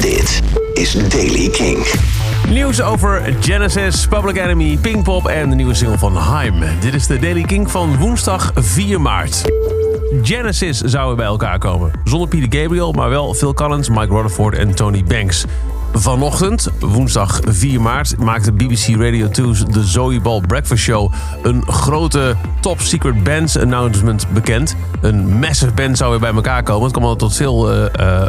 Dit is Daily King. Nieuws over Genesis, Public Enemy, Pinkpop en de nieuwe single van Haim. Dit is de Daily King van woensdag 4 maart. Genesis zouden bij elkaar komen. Zonder Peter Gabriel, maar wel Phil Collins, Mike Rutherford en Tony Banks. Vanochtend, woensdag 4 maart, maakte BBC Radio 2's The Zoe Ball Breakfast Show een grote top secret bands announcement bekend. Een massive band zou weer bij elkaar komen. Het kwam al tot veel uh,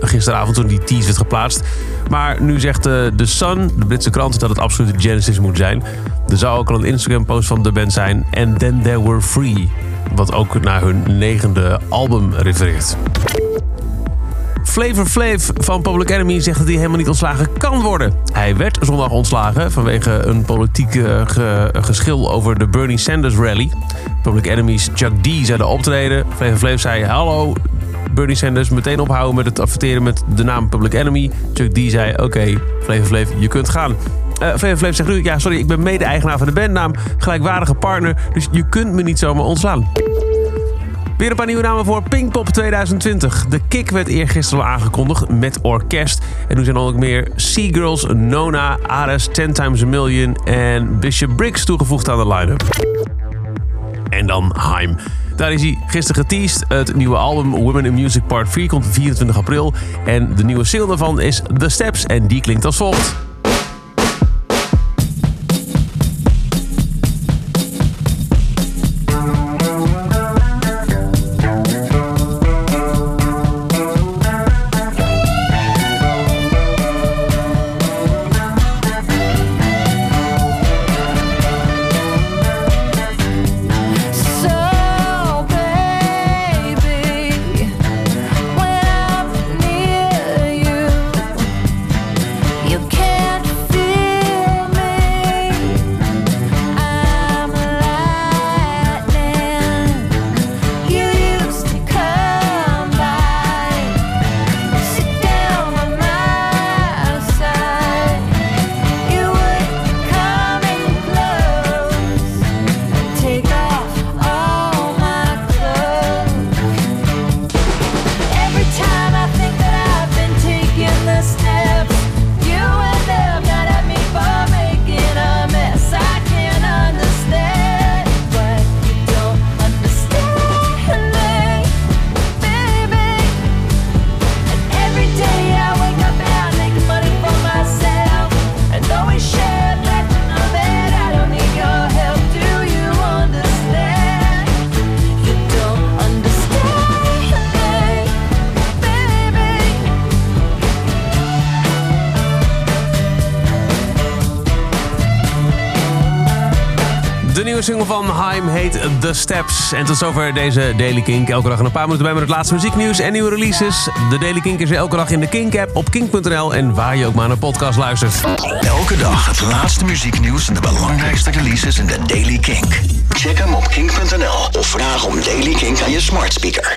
gisteravond toen die tease werd geplaatst. Maar nu zegt uh, The Sun, de Britse krant, dat het absoluut Genesis moet zijn. Er zou ook al een Instagram-post van de band zijn. And Then There Were Free. Wat ook naar hun negende album refereert. Flavor Flav van Public Enemy zegt dat hij helemaal niet ontslagen kan worden. Hij werd zondag ontslagen vanwege een politiek ge geschil over de Bernie Sanders rally. Public Enemy's Chuck D zei de optreden. Flavor Flav zei hallo Bernie Sanders meteen ophouden met het adverteren met de naam Public Enemy. Chuck D zei oké okay, Flavor Flav je kunt gaan. Uh, Flavor Flav zegt nu ja sorry ik ben mede-eigenaar van de bandnaam, gelijkwaardige partner, dus je kunt me niet zomaar ontslaan. Weer een paar nieuwe namen voor Pinkpop 2020. De Kick werd eergisteren al aangekondigd met orkest. En nu zijn er ook meer Seagirls, Nona, Ares, 10 Times a Million en Bishop Briggs toegevoegd aan de line-up. En dan Haim. Daar is hij gisteren geteased. Het nieuwe album Women in Music Part 3 komt 24 april. En de nieuwe single daarvan is The Steps en die klinkt als volgt. De nieuwe single van Haim heet The Steps. En tot zover deze Daily Kink. Elke dag een paar minuten bij met het laatste muzieknieuws en nieuwe releases. De Daily Kink is elke dag in de Kink-app op kink.nl en waar je ook maar naar podcast luistert. Elke dag het laatste muzieknieuws en de belangrijkste releases in de Daily Kink. Check hem op kink.nl of vraag om Daily Kink aan je smart speaker.